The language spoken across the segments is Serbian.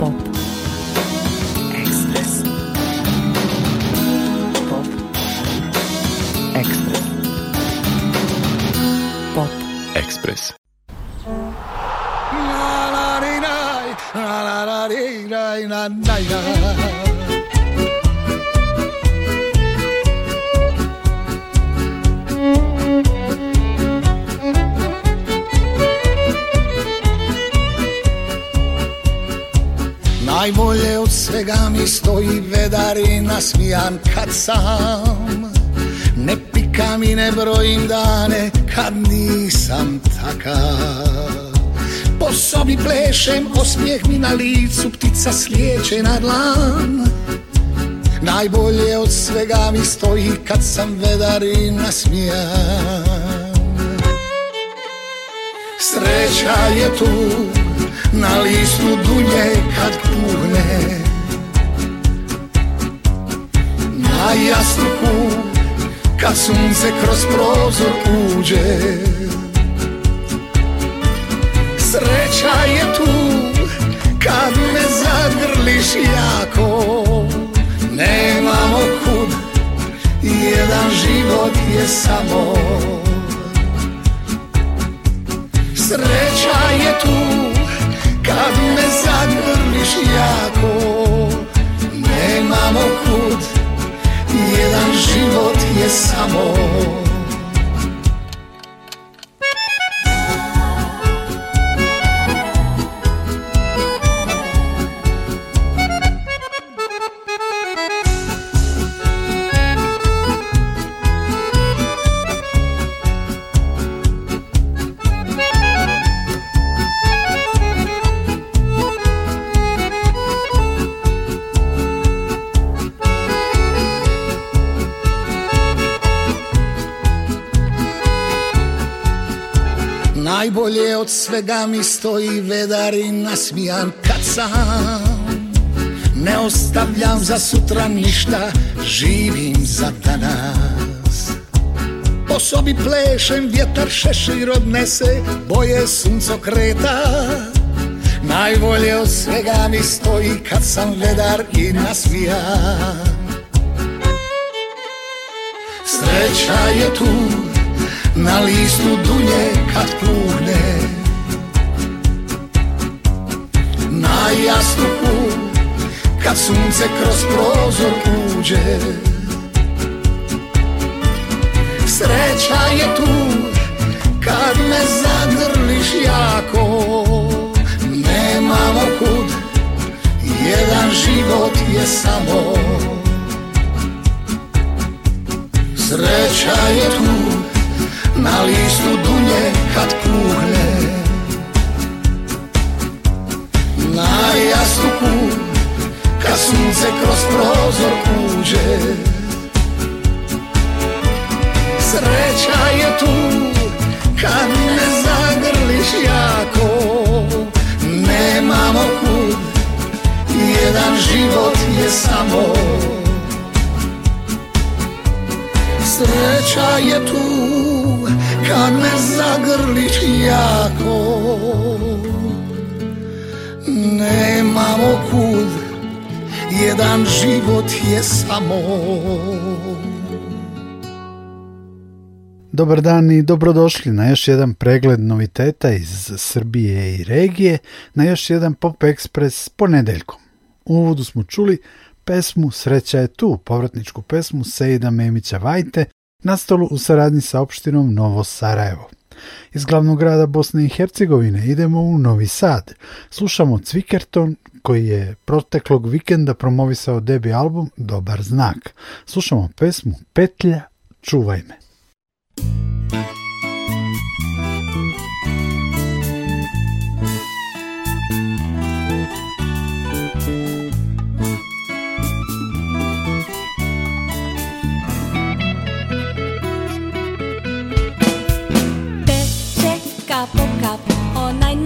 Pop. Ekspres. Pop. Ekspres. Pop. Ekspres. La la di, la la la di, la na la na. svega mi stoji vedar i nasmijan kad sam Ne pikam i ne brojim dane kad nisam takav Po sobi plešem, osmijeh mi na licu, ptica sliječe na dlan Najbolje od svega mi stoji kad sam vedar i nasmijan Sreća je tu na listu dunje kad puhne na jastuku Kad sunce kroz prozor uđe Sreća je tu kad me zagrliš jako Nemamo kud, jedan život je samo Sreća je tu kad me zagrliš jako Nemamo kud, jedan život je samo gore od svega mi stoji vedar i nasmijan kad sam Ne ostavljam za sutra ništa, živim za danas Po sobi plešem, vjetar šešir odnese, boje sunco kreta Najbolje od svega mi stoji kad sam vedar i nasmijan Sreća je tu, na listu dunje kad puhne Na jastuku kad sunce kroz prozor uđe Sreća je tu kad me zagrliš jako Nemamo kud, jedan život je samo Sreća je tu na listu dunje kad puhne Na jastuku kad sunce kroz prozor kuđe Sreća je tu kad ne zagrliš jako Nemamo kud, jedan život je samo Sreća je tu kad me zagrliš jako Nemamo kud, jedan život je samo Dobar dan i dobrodošli na još jedan pregled noviteta iz Srbije i regije, na još jedan Pop Express ponedeljkom. U uvodu smo čuli pesmu Sreća je tu, povratničku pesmu Sejda Memića Vajte, nastalu u saradnji sa opštinom Novo Sarajevo. Iz glavnog grada Bosne i Hercegovine idemo u Novi Sad. Slušamo Cvikerton koji je proteklog vikenda promovisao debi album Dobar znak. Slušamo pesmu Petlja, čuvaj me.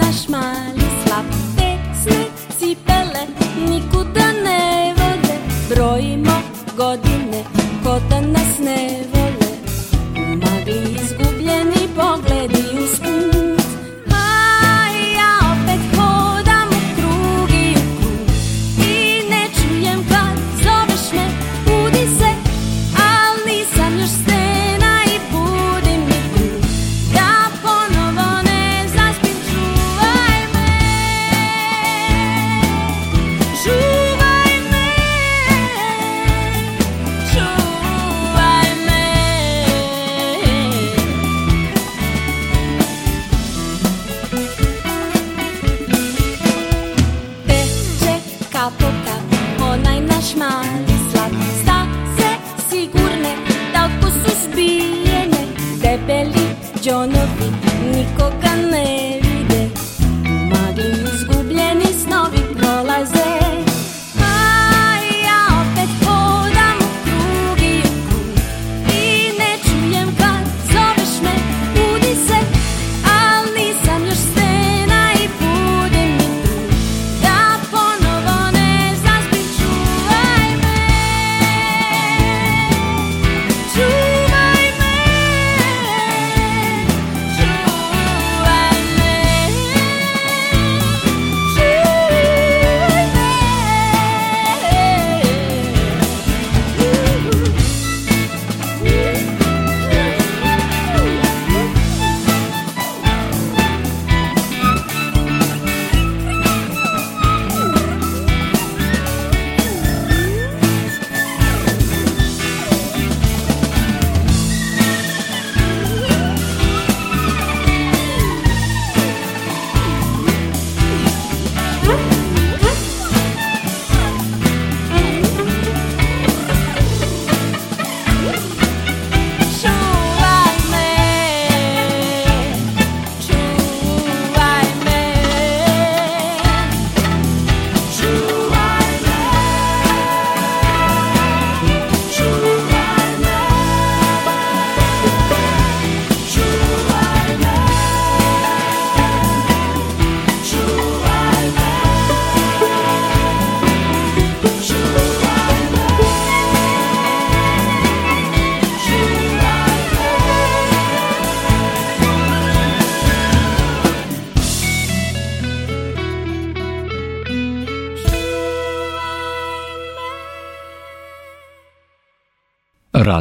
naš mali slap Tecne cipele nikuda ne vode Brojimo godine ko da nas ne vole U magli izgubljeni pogledi uspuno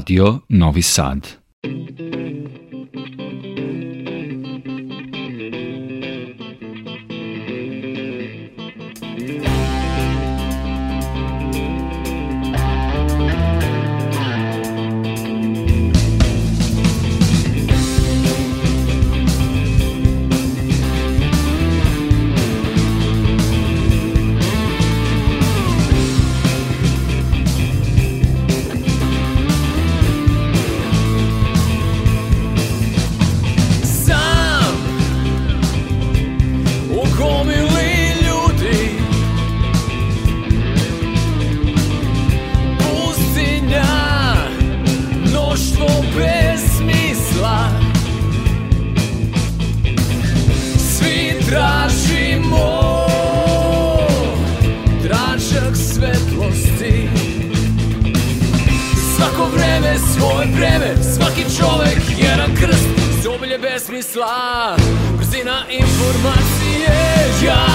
Radio Novi Sad. formar se ia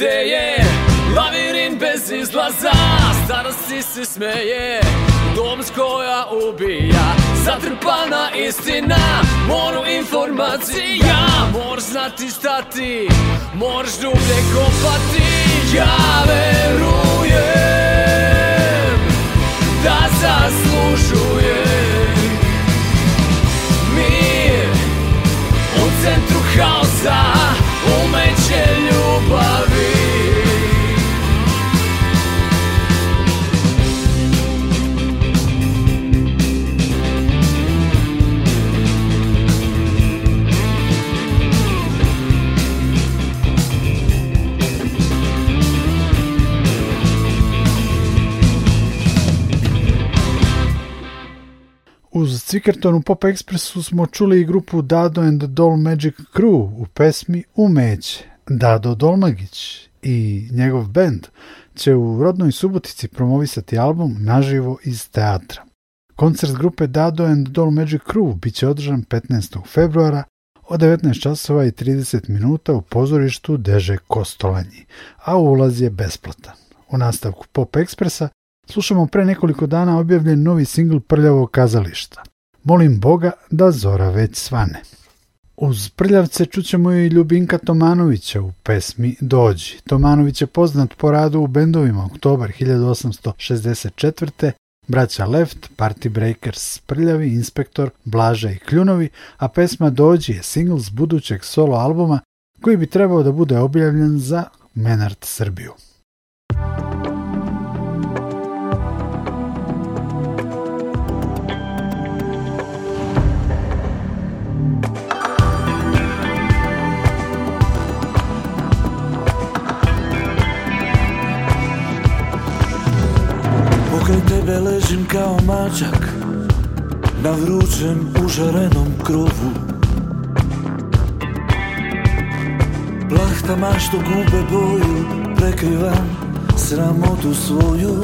gde je Lavirin bez izlaza Starost si se smeje Doms koja ubija Zatrpana istina Moru informacija Moraš znati šta ti Moraš dublje kopati Ja verujem Da zaslužujem Mir U centru haosa Uz Cikertonu Pop Expressu smo čuli i grupu Dado and the Doll Magic Crew u pesmi Umeće. Dado Dolmagić i njegov bend će u rodnoj Subotici promovisati album naživo iz teatra. Koncert grupe Dado and Doll Magic Crew bit će održan 15. februara od 19 časova i 30 minuta u pozorištu Deže Kostolanji, a ulaz je besplatan. U nastavku Pop Ekspresa slušamo pre nekoliko dana objavljen novi singl Prljavo kazališta. Molim Boga da zora već svane. Uz prljavce čućemo i Ljubinka Tomanovića u pesmi Dođi. Tomanović je poznat po radu u bendovima Oktobar 1864. Braća Left, Party Breakers, Prljavi, Inspektor, Blaža i Kljunovi, a pesma Dođi je singl s budućeg solo albuma koji bi trebao da bude objavljen za Menart Srbiju. kao mačak Na vrućem užarenom krovu Plahta mašto gube boju Prekrivam sramotu svoju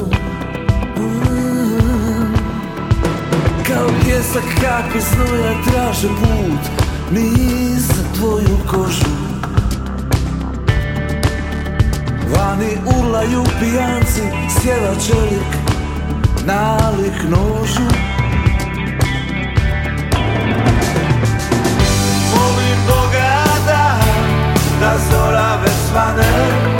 Kao pjesak kakvi snoja traže put Niz tvoju kožu Vani urlaju pijanci, sjeva čelik znalih nožu Volím Boga da, da zora vesvanem.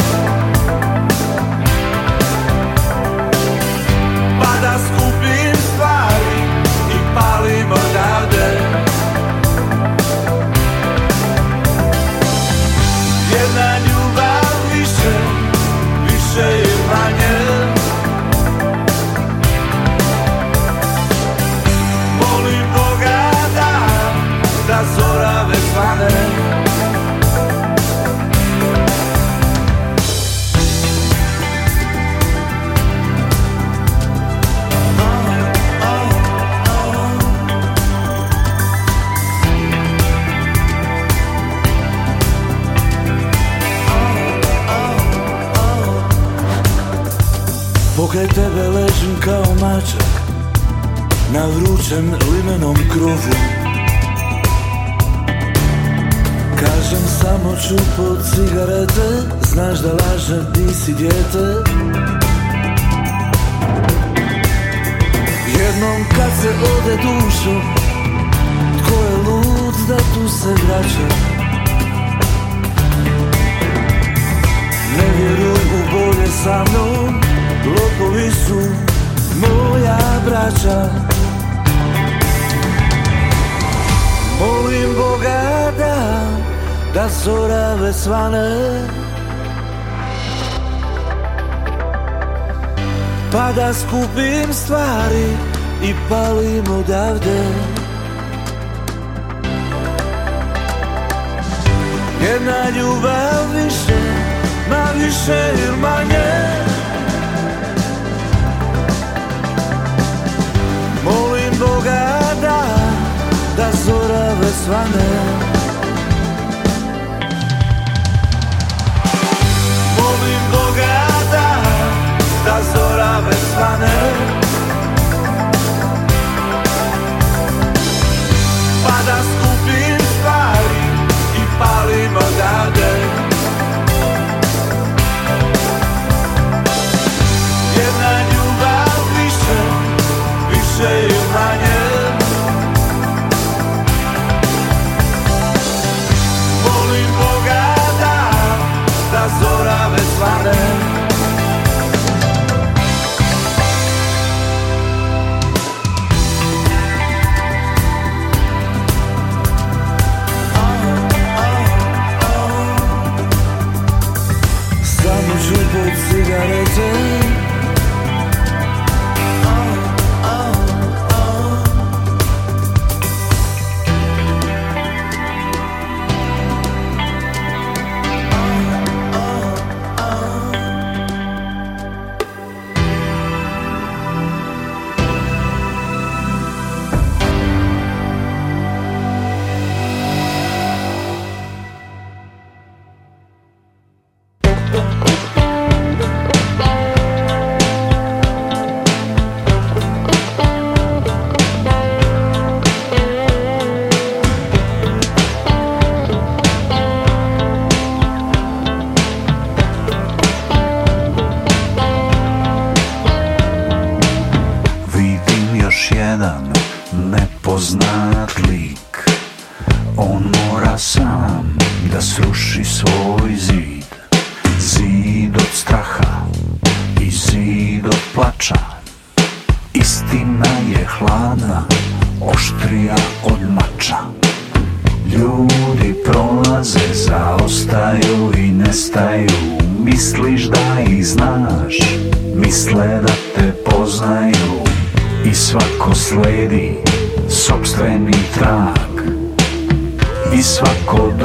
Pokraj tebe ležim kao mačak Na vrućem limenom krovu Kažem samo ću po cigarete Znaš da lažem, nisi djete Jednom kad se ode dušo Tko je lud da tu se vraća Ne vjeruj u bolje sa mnom Lopovi su moja braća Molim Boga da Da zora svane Pa da skupim stvari I palim odavde Jedna ljubav više Ma više ili manje toga da da zora svane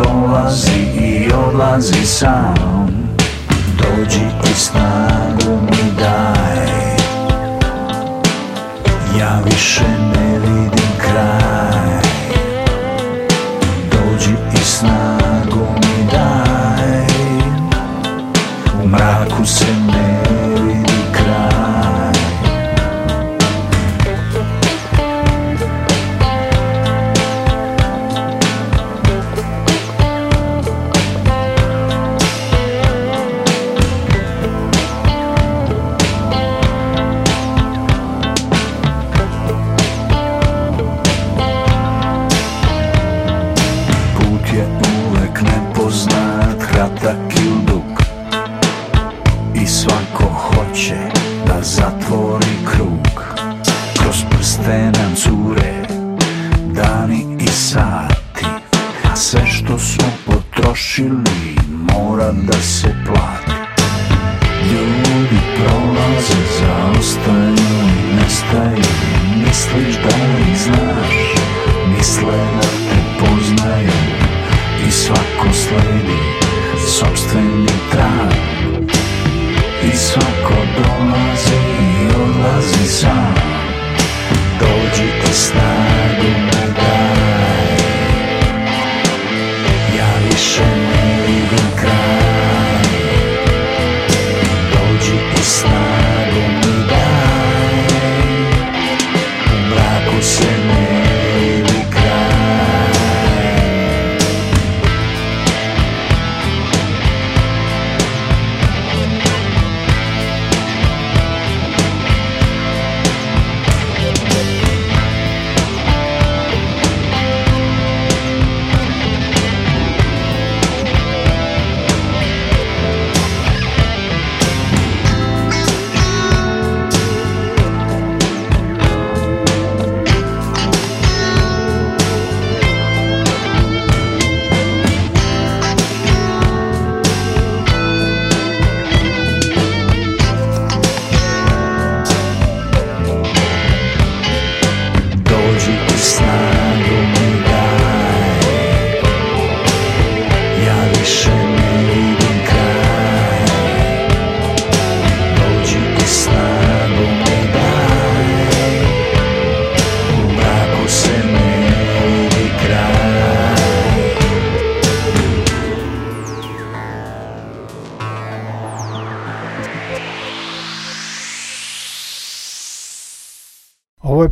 boas e iolazição Dou de estado mi dai Ja više ne vidim kraj Dođi i snagu mi daj U mraku se ne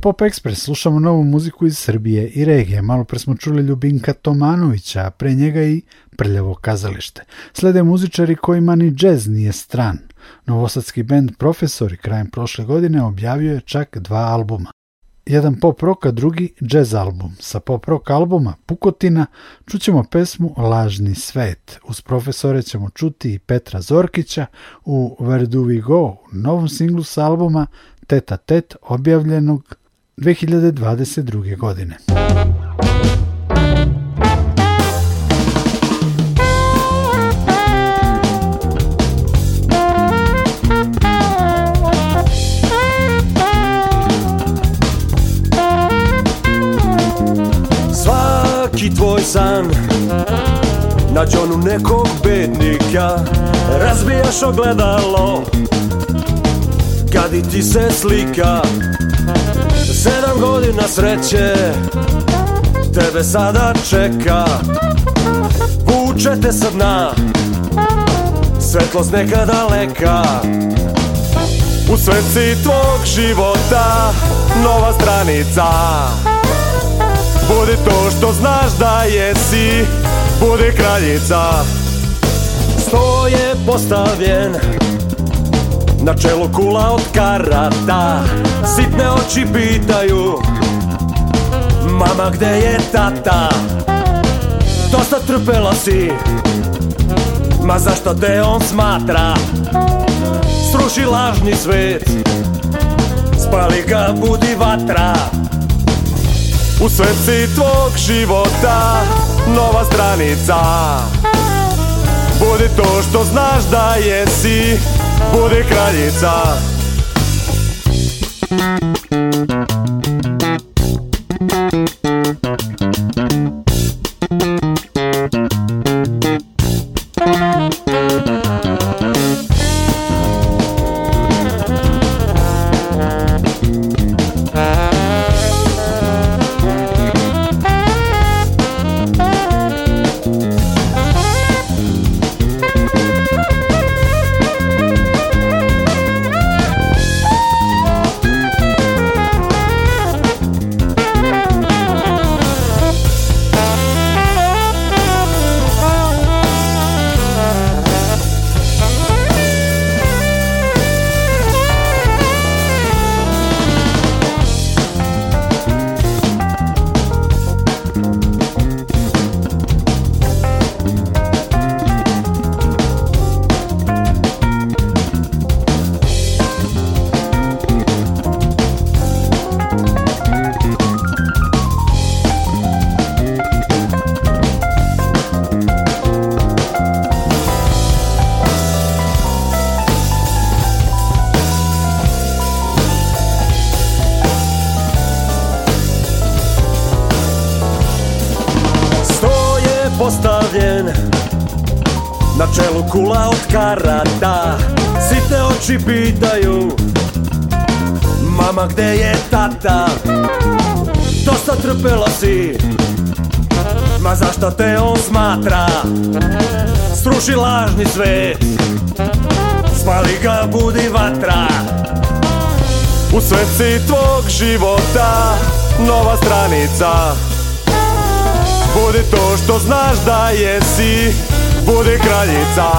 Pop Express, slušamo novu muziku iz Srbije i regije. Malo pre smo čuli Ljubinka Tomanovića, a pre njega i Prljavo kazalište. Slede muzičari kojima ni džez nije stran. Novosadski bend Profesori krajem prošle godine objavio je čak dva albuma. Jedan pop rock, a drugi džez album. Sa pop rock albuma Pukotina čućemo pesmu Lažni svet. Uz profesore ćemo čuti i Petra Zorkića u Where Do We Go, novom singlu sa albuma teta tet objavljenog 2022. godine. Svaki tvoj san Nađe onu nekog bednika Razbijaš ogledalo Kad i ti se slika Sedam godina sreće Tebe sada čeka Vuče te sa dna Svetlost neka daleka U svetci tvog života Nova stranica Budi to što znaš da jesi Budi kraljica Sto je postavljen Na čelo kula od karata Sitne oči pitaju Mama gde je tata? Dosta trpela si Ma zašto te on smatra? Sruši lažni svet Spali ga budi vatra U sveci tvog života Nova stranica Budi to što znaš da jesi bude kraljica Thank karata Svi te oči pitaju Mama gde je tata Dosta trpela si Ma zašto te on smatra Sruši lažni svet Svali ga budi vatra U sveci tvog života Nova stranica Budi to što znaš da jesi Budi kraljica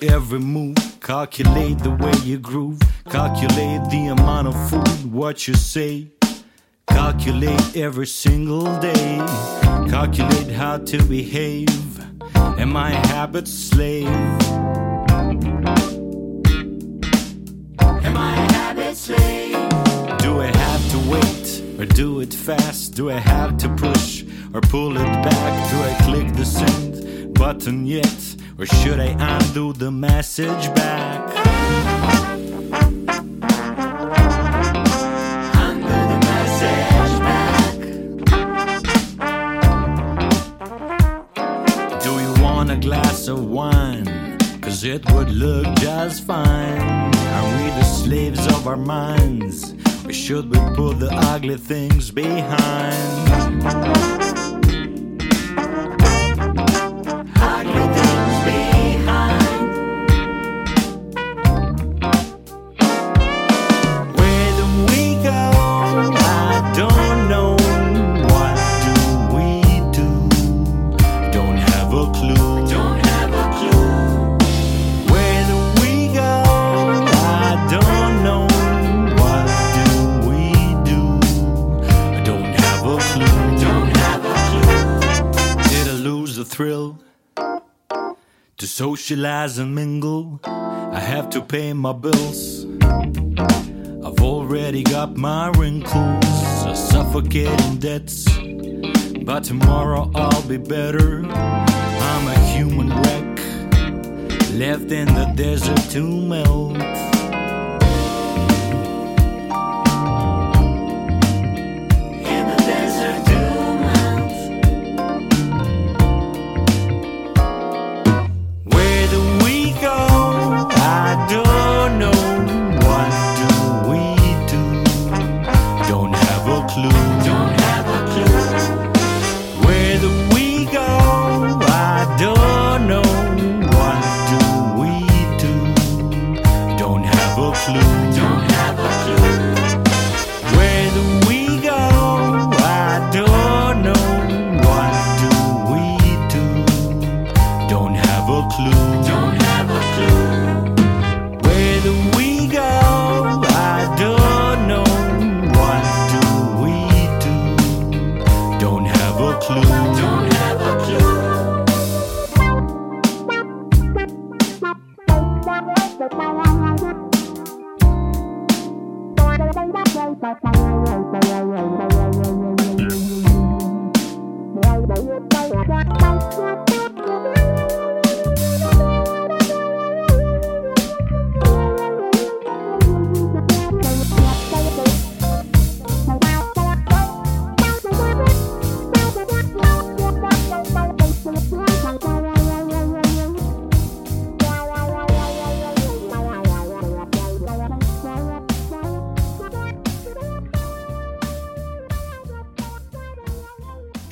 your every move. Calculate the way you groove. Calculate the amount of food, what you say. Calculate every single day. Calculate how to behave. Am I a habit slave? Am I a habit slave? Do I have to wait or do it fast? Do I have to push or pull it back? Do I click the send button yet? Or should I undo the message back? Undo the message back. Do you want a glass of wine? Cause it would look just fine. Are we the slaves of our minds? Or should we put the ugly things behind? socialize and mingle. I have to pay my bills. I've already got my wrinkles, a suffocating debts. But tomorrow I'll be better. I'm a human wreck, left in the desert to melt.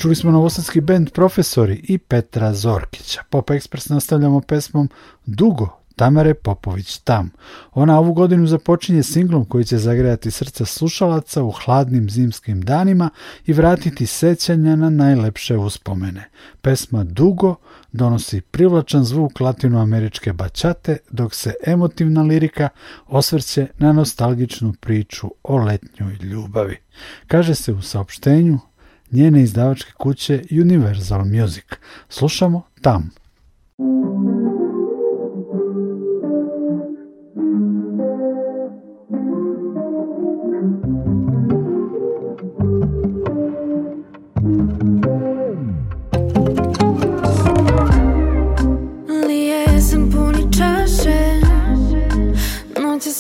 Čuli smo novosadski bend Profesori i Petra Zorkića. Pop Express nastavljamo pesmom Dugo Tamare Popović Tam. Ona ovu godinu započinje singlom koji će zagrejati srca slušalaca u hladnim zimskim danima i vratiti sećanja na najlepše uspomene. Pesma Dugo donosi privlačan zvuk latinoameričke bačate, dok se emotivna lirika osvrće na nostalgičnu priču o letnjoj ljubavi. Kaže se u saopštenju njene izdavačke kuće Universal Music. Slušamo tam.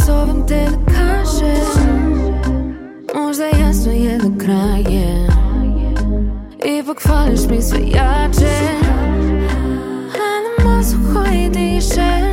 zovem te da kažem Možda jasno je do da kraja и буквально жми своя джин Она мозг уходит и исчез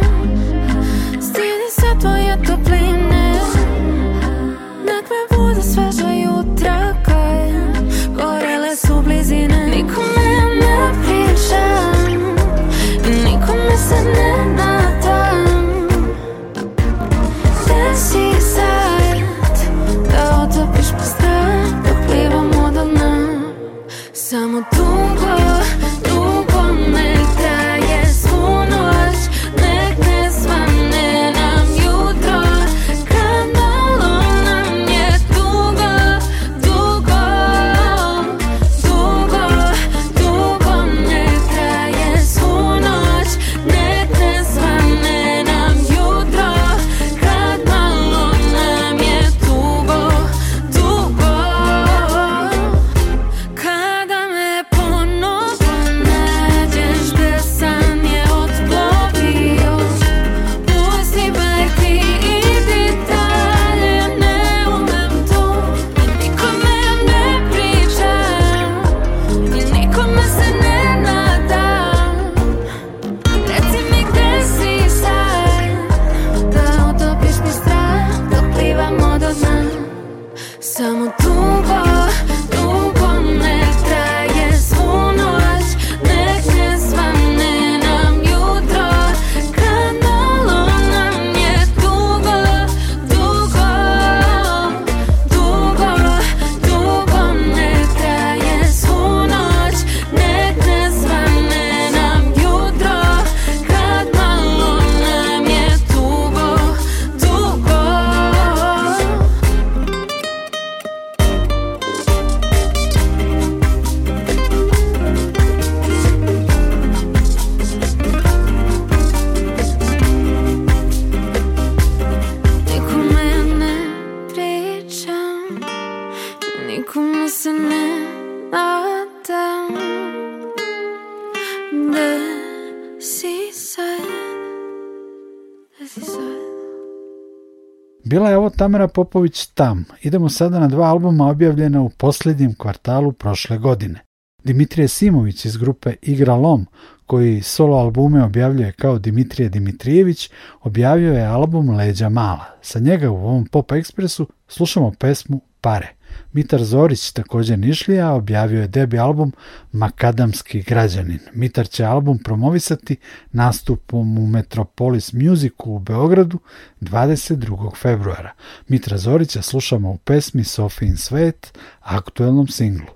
Tamara Popović Tam. Idemo sada na dva albuma objavljena u posljednjem kvartalu prošle godine. Dimitrije Simović iz grupe Igra Lom, koji solo albume objavljuje kao Dimitrije Dimitrijević, objavio je album Leđa Mala. Sa njega u ovom Pop Ekspresu slušamo pesmu pare. Mitar Zorić takođe Nišlija objavio je debi album Makadamski građanin. Mitar će album promovisati nastupom u Metropolis Musicu u Beogradu 22. februara. Mitra Zorića slušamo u pesmi Sofin svet, aktuelnom singlu.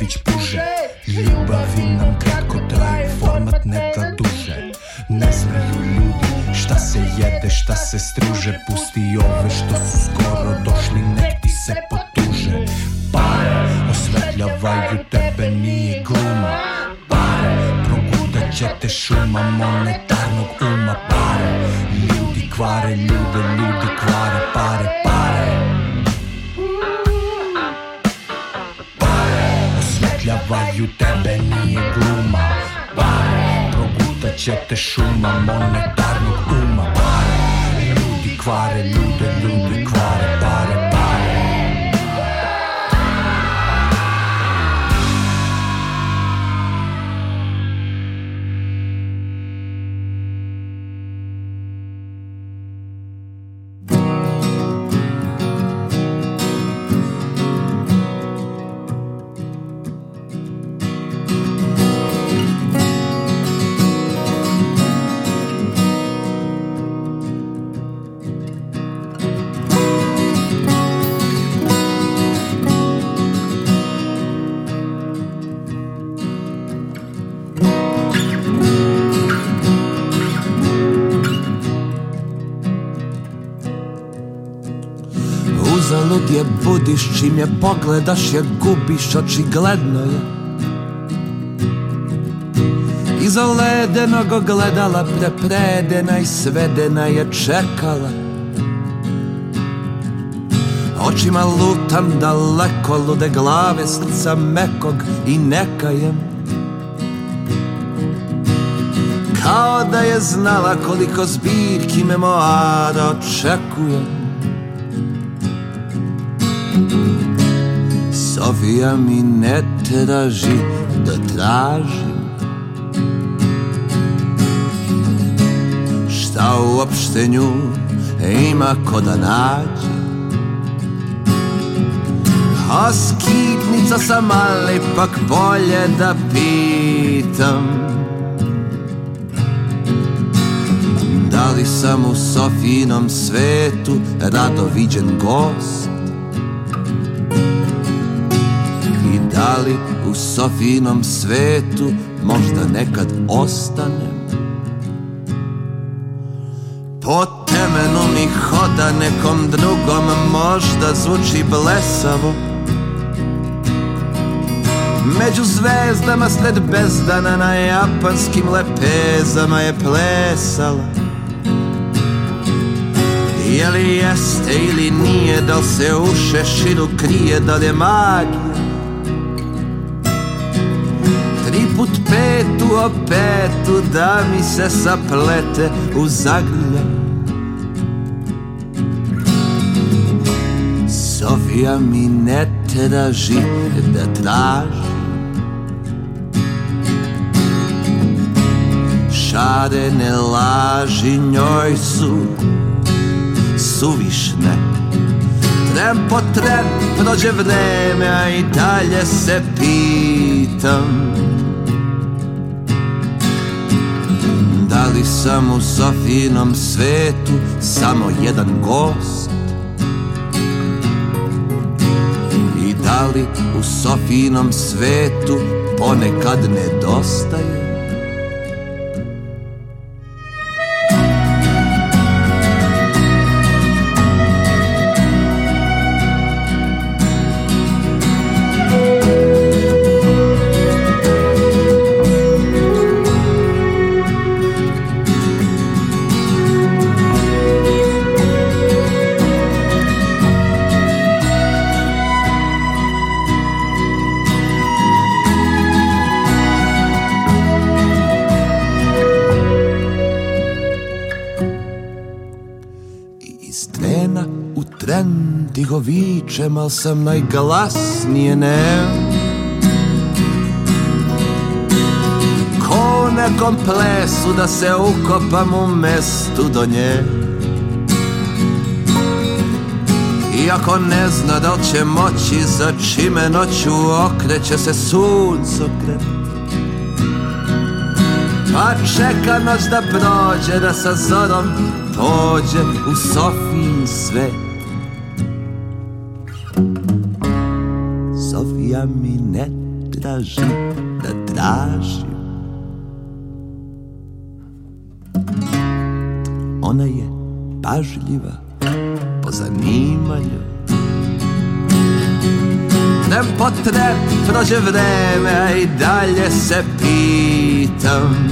Mihajlović puže Ljubavi nam kratko traje, format ne da duže Ne znaju ljudi šta se jede, šta se struže Pusti ove što su Ramon pogledaš je gubiš očigledno je Iza ledenog ogledala prepredena i svedena je čekala Očima lutam daleko lude glave srca mekog i nekajem Kao da je znala koliko zbirki memoara očekujem Geografija mi ne traži da tražim Šta u opštenju ima ko da nađe A skitnica sam, ali pak bolje da pitam Da li sam u Sofinom svetu rado viđen gost Da li u Sofinom svetu možda nekad ostanem? Po temenu mi hoda nekom drugom možda zvuči blesavo Među zvezdama sled bezdana na japanskim lepezama je plesala Je li jeste ili nije, da li se uše širu krije, da li je magija put petu o petu da mi se saplete u zagrlje. Sofija mi ne traži da traži Šarene laži njoj su suvišne Trem po trem prođe vreme, a i dalje se pitam Da li sam u Sofinom svetu samo jedan gost? I da li u Sofinom svetu ponekad nedostaje? vičem, al sam najglasnije ne Ko u nekom plesu da se ukopam u mestu do nje Iako ne zna da li će moći za čime noću okreće se sunce suncokret Pa čeka noć da prođe da sa zorom pođe u Sofin svet da mi ne traži da traži Ona je pažljiva po zanimanju Nepotre prođe vreme a i dalje se pitam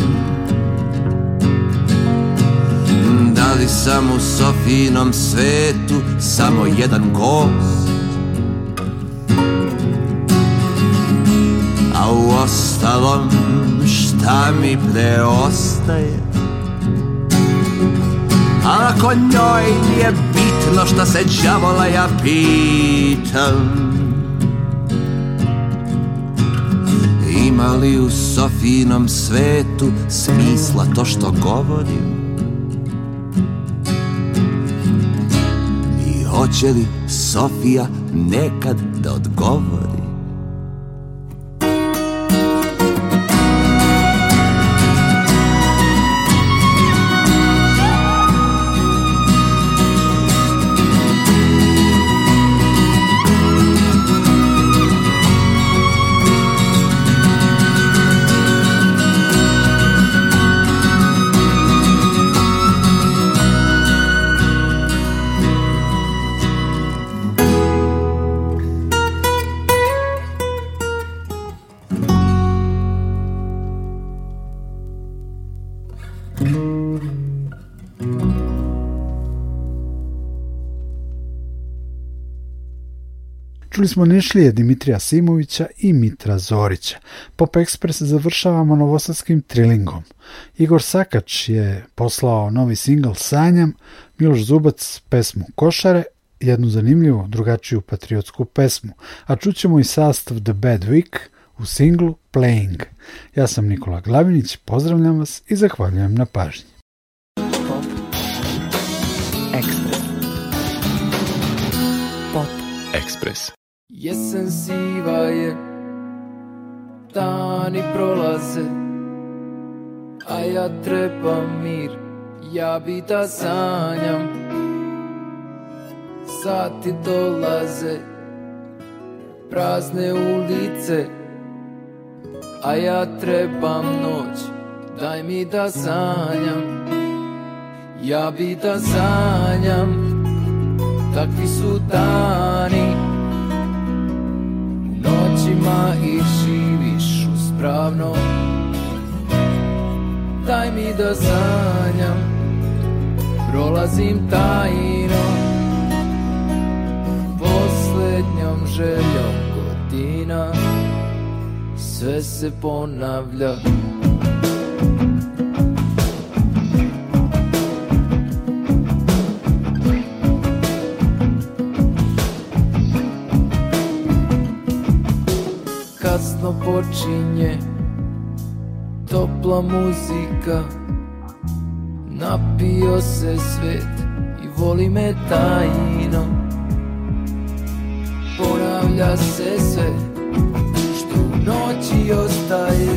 Da li sam u Sofinom svetu samo jedan gost uostalom šta mi preostaje ako njoj nije bitno šta se džavola ja pitam Ima li u Sofinom svetu smisla to što govorim? I hoće li Sofija nekad da odgovori? Pratili smo Nišlije Dimitrija Simovića i Mitra Zorića. Pop Express završavamo novosadskim trilingom. Igor Sakač je poslao novi singl Sanjam, Miloš Zubac pesmu Košare, jednu zanimljivu, drugačiju patriotsku pesmu, a čućemo i sastav The Bad Week u singlu Playing. Ja sam Nikola Glavinić, pozdravljam vas i zahvaljujem na pažnji. Pop. Express. Pop. Express. Jesen siva je, dani prolaze, a ja trepam mir, ja bi da sanjam. Sati dolaze, prazne ulice, a ja trebam noć, daj mi da sanjam. Ja bi da sanjam, takvi su dani očima i živiš uspravno Daj mi da sanjam, prolazim tajno Poslednjom željom godina sve se ponavlja kasno počinje Topla muzika Napio se svet I voli me tajno Ponavlja se sve Što u noći ostaje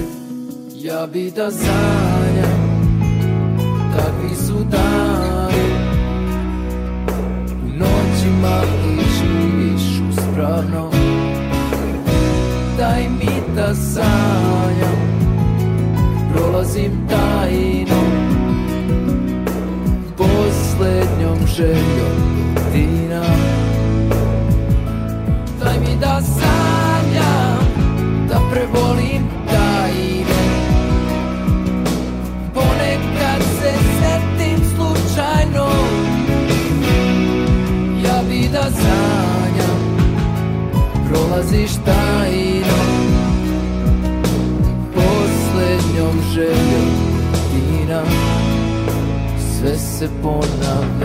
Ja bi da sanjam Takvi su dani U noćima i živiš uspravno seem Lisabona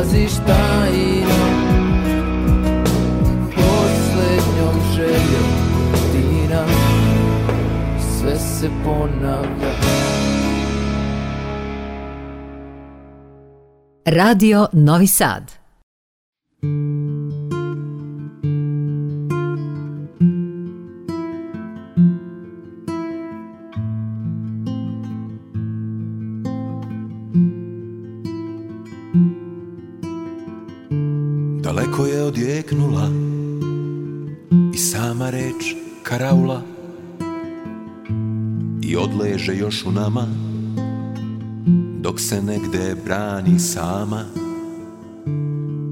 prolaziš tajno Poslednjom željom dina Sve se ponavlja Radio Novi Sad karaula i odleže još u nama dok se negde brani sama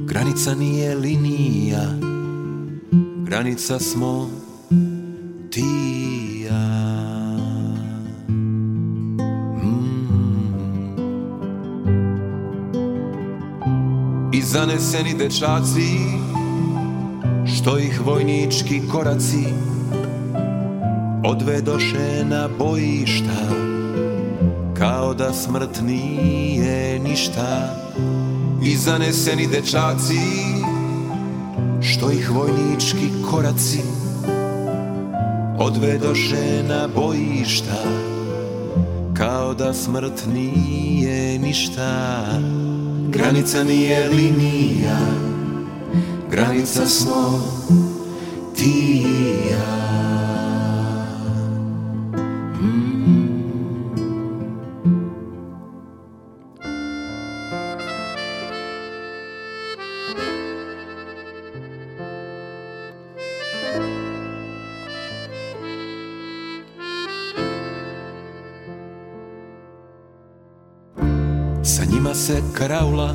Granica nije linija Granica smo ti ja mm. I zaneseni dečaci Što ih vojnički koraci odvedoše na bojišta Kao da smrt nije ništa I zaneseni dečaci Što ih vojnički koraci Odvedoše na bojišta Kao da smrt nije ništa Granica nije linija Granica smo ti Zima se kraula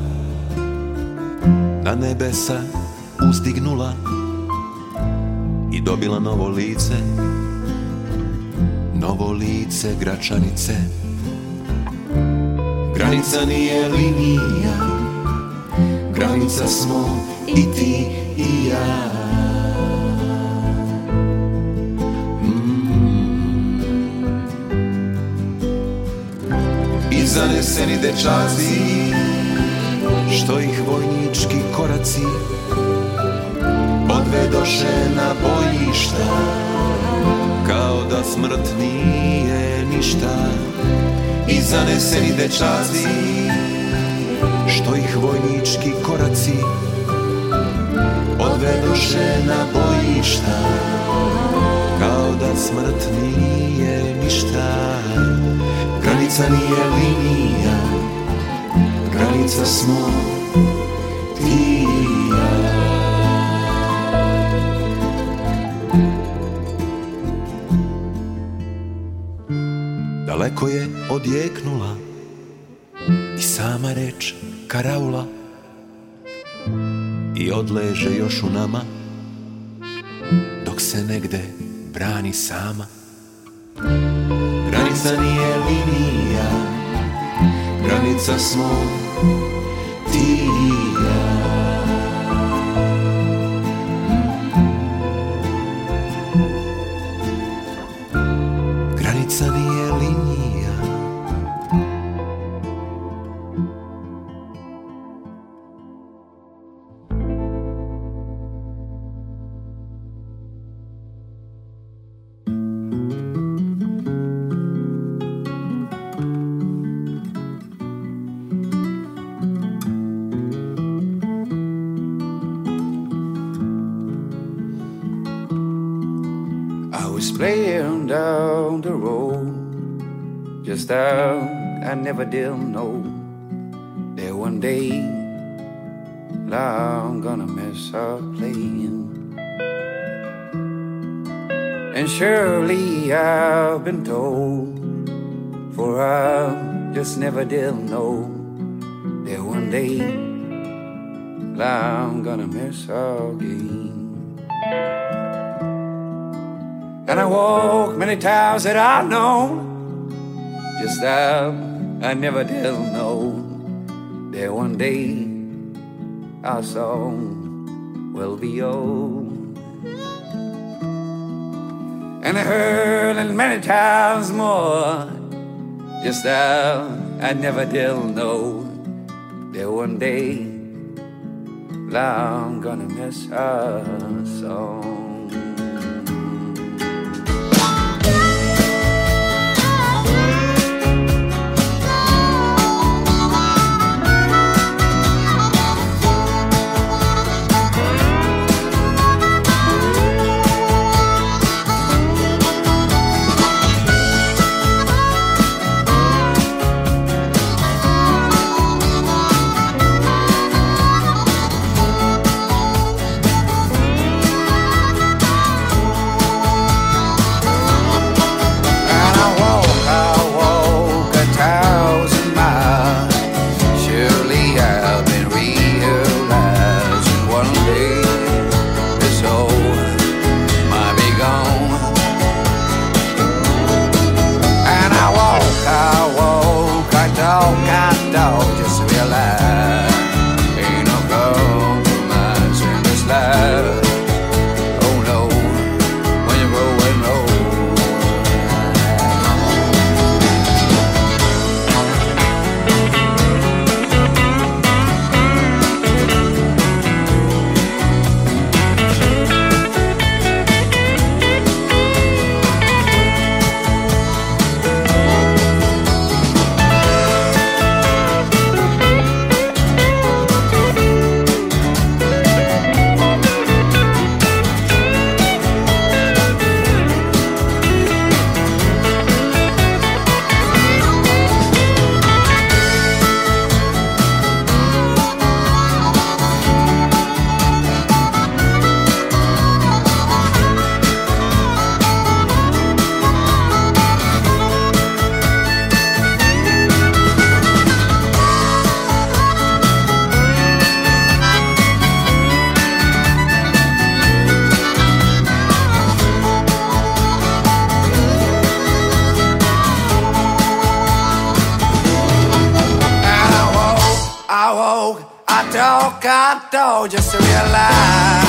Na nebesa uzdignula I dobila novo lice Novo lice gračanice Granica nije linija Granica smo i ti i ja zaneseni dečaci Što ih vojnički koraci Odvedoše na bojišta Kao da smrt nije ništa I zaneseni dečaci Što ih vojnički koraci Odvedoše na bojišta Kao da smrt nije ništa Granica nije linija, granica smo ti i ja. Daleko je odjeknula i sama reč karaula i odleže još u nama dok se negde brani sama lica smo ti And surely I've been told, for I just never did know that one day I'm gonna miss her again. And I walk many times that I have known, just that I never did know that one day our song will be old and I heard it many times more. Just that I never did know that one day I'm gonna miss her so. stopped all just to realize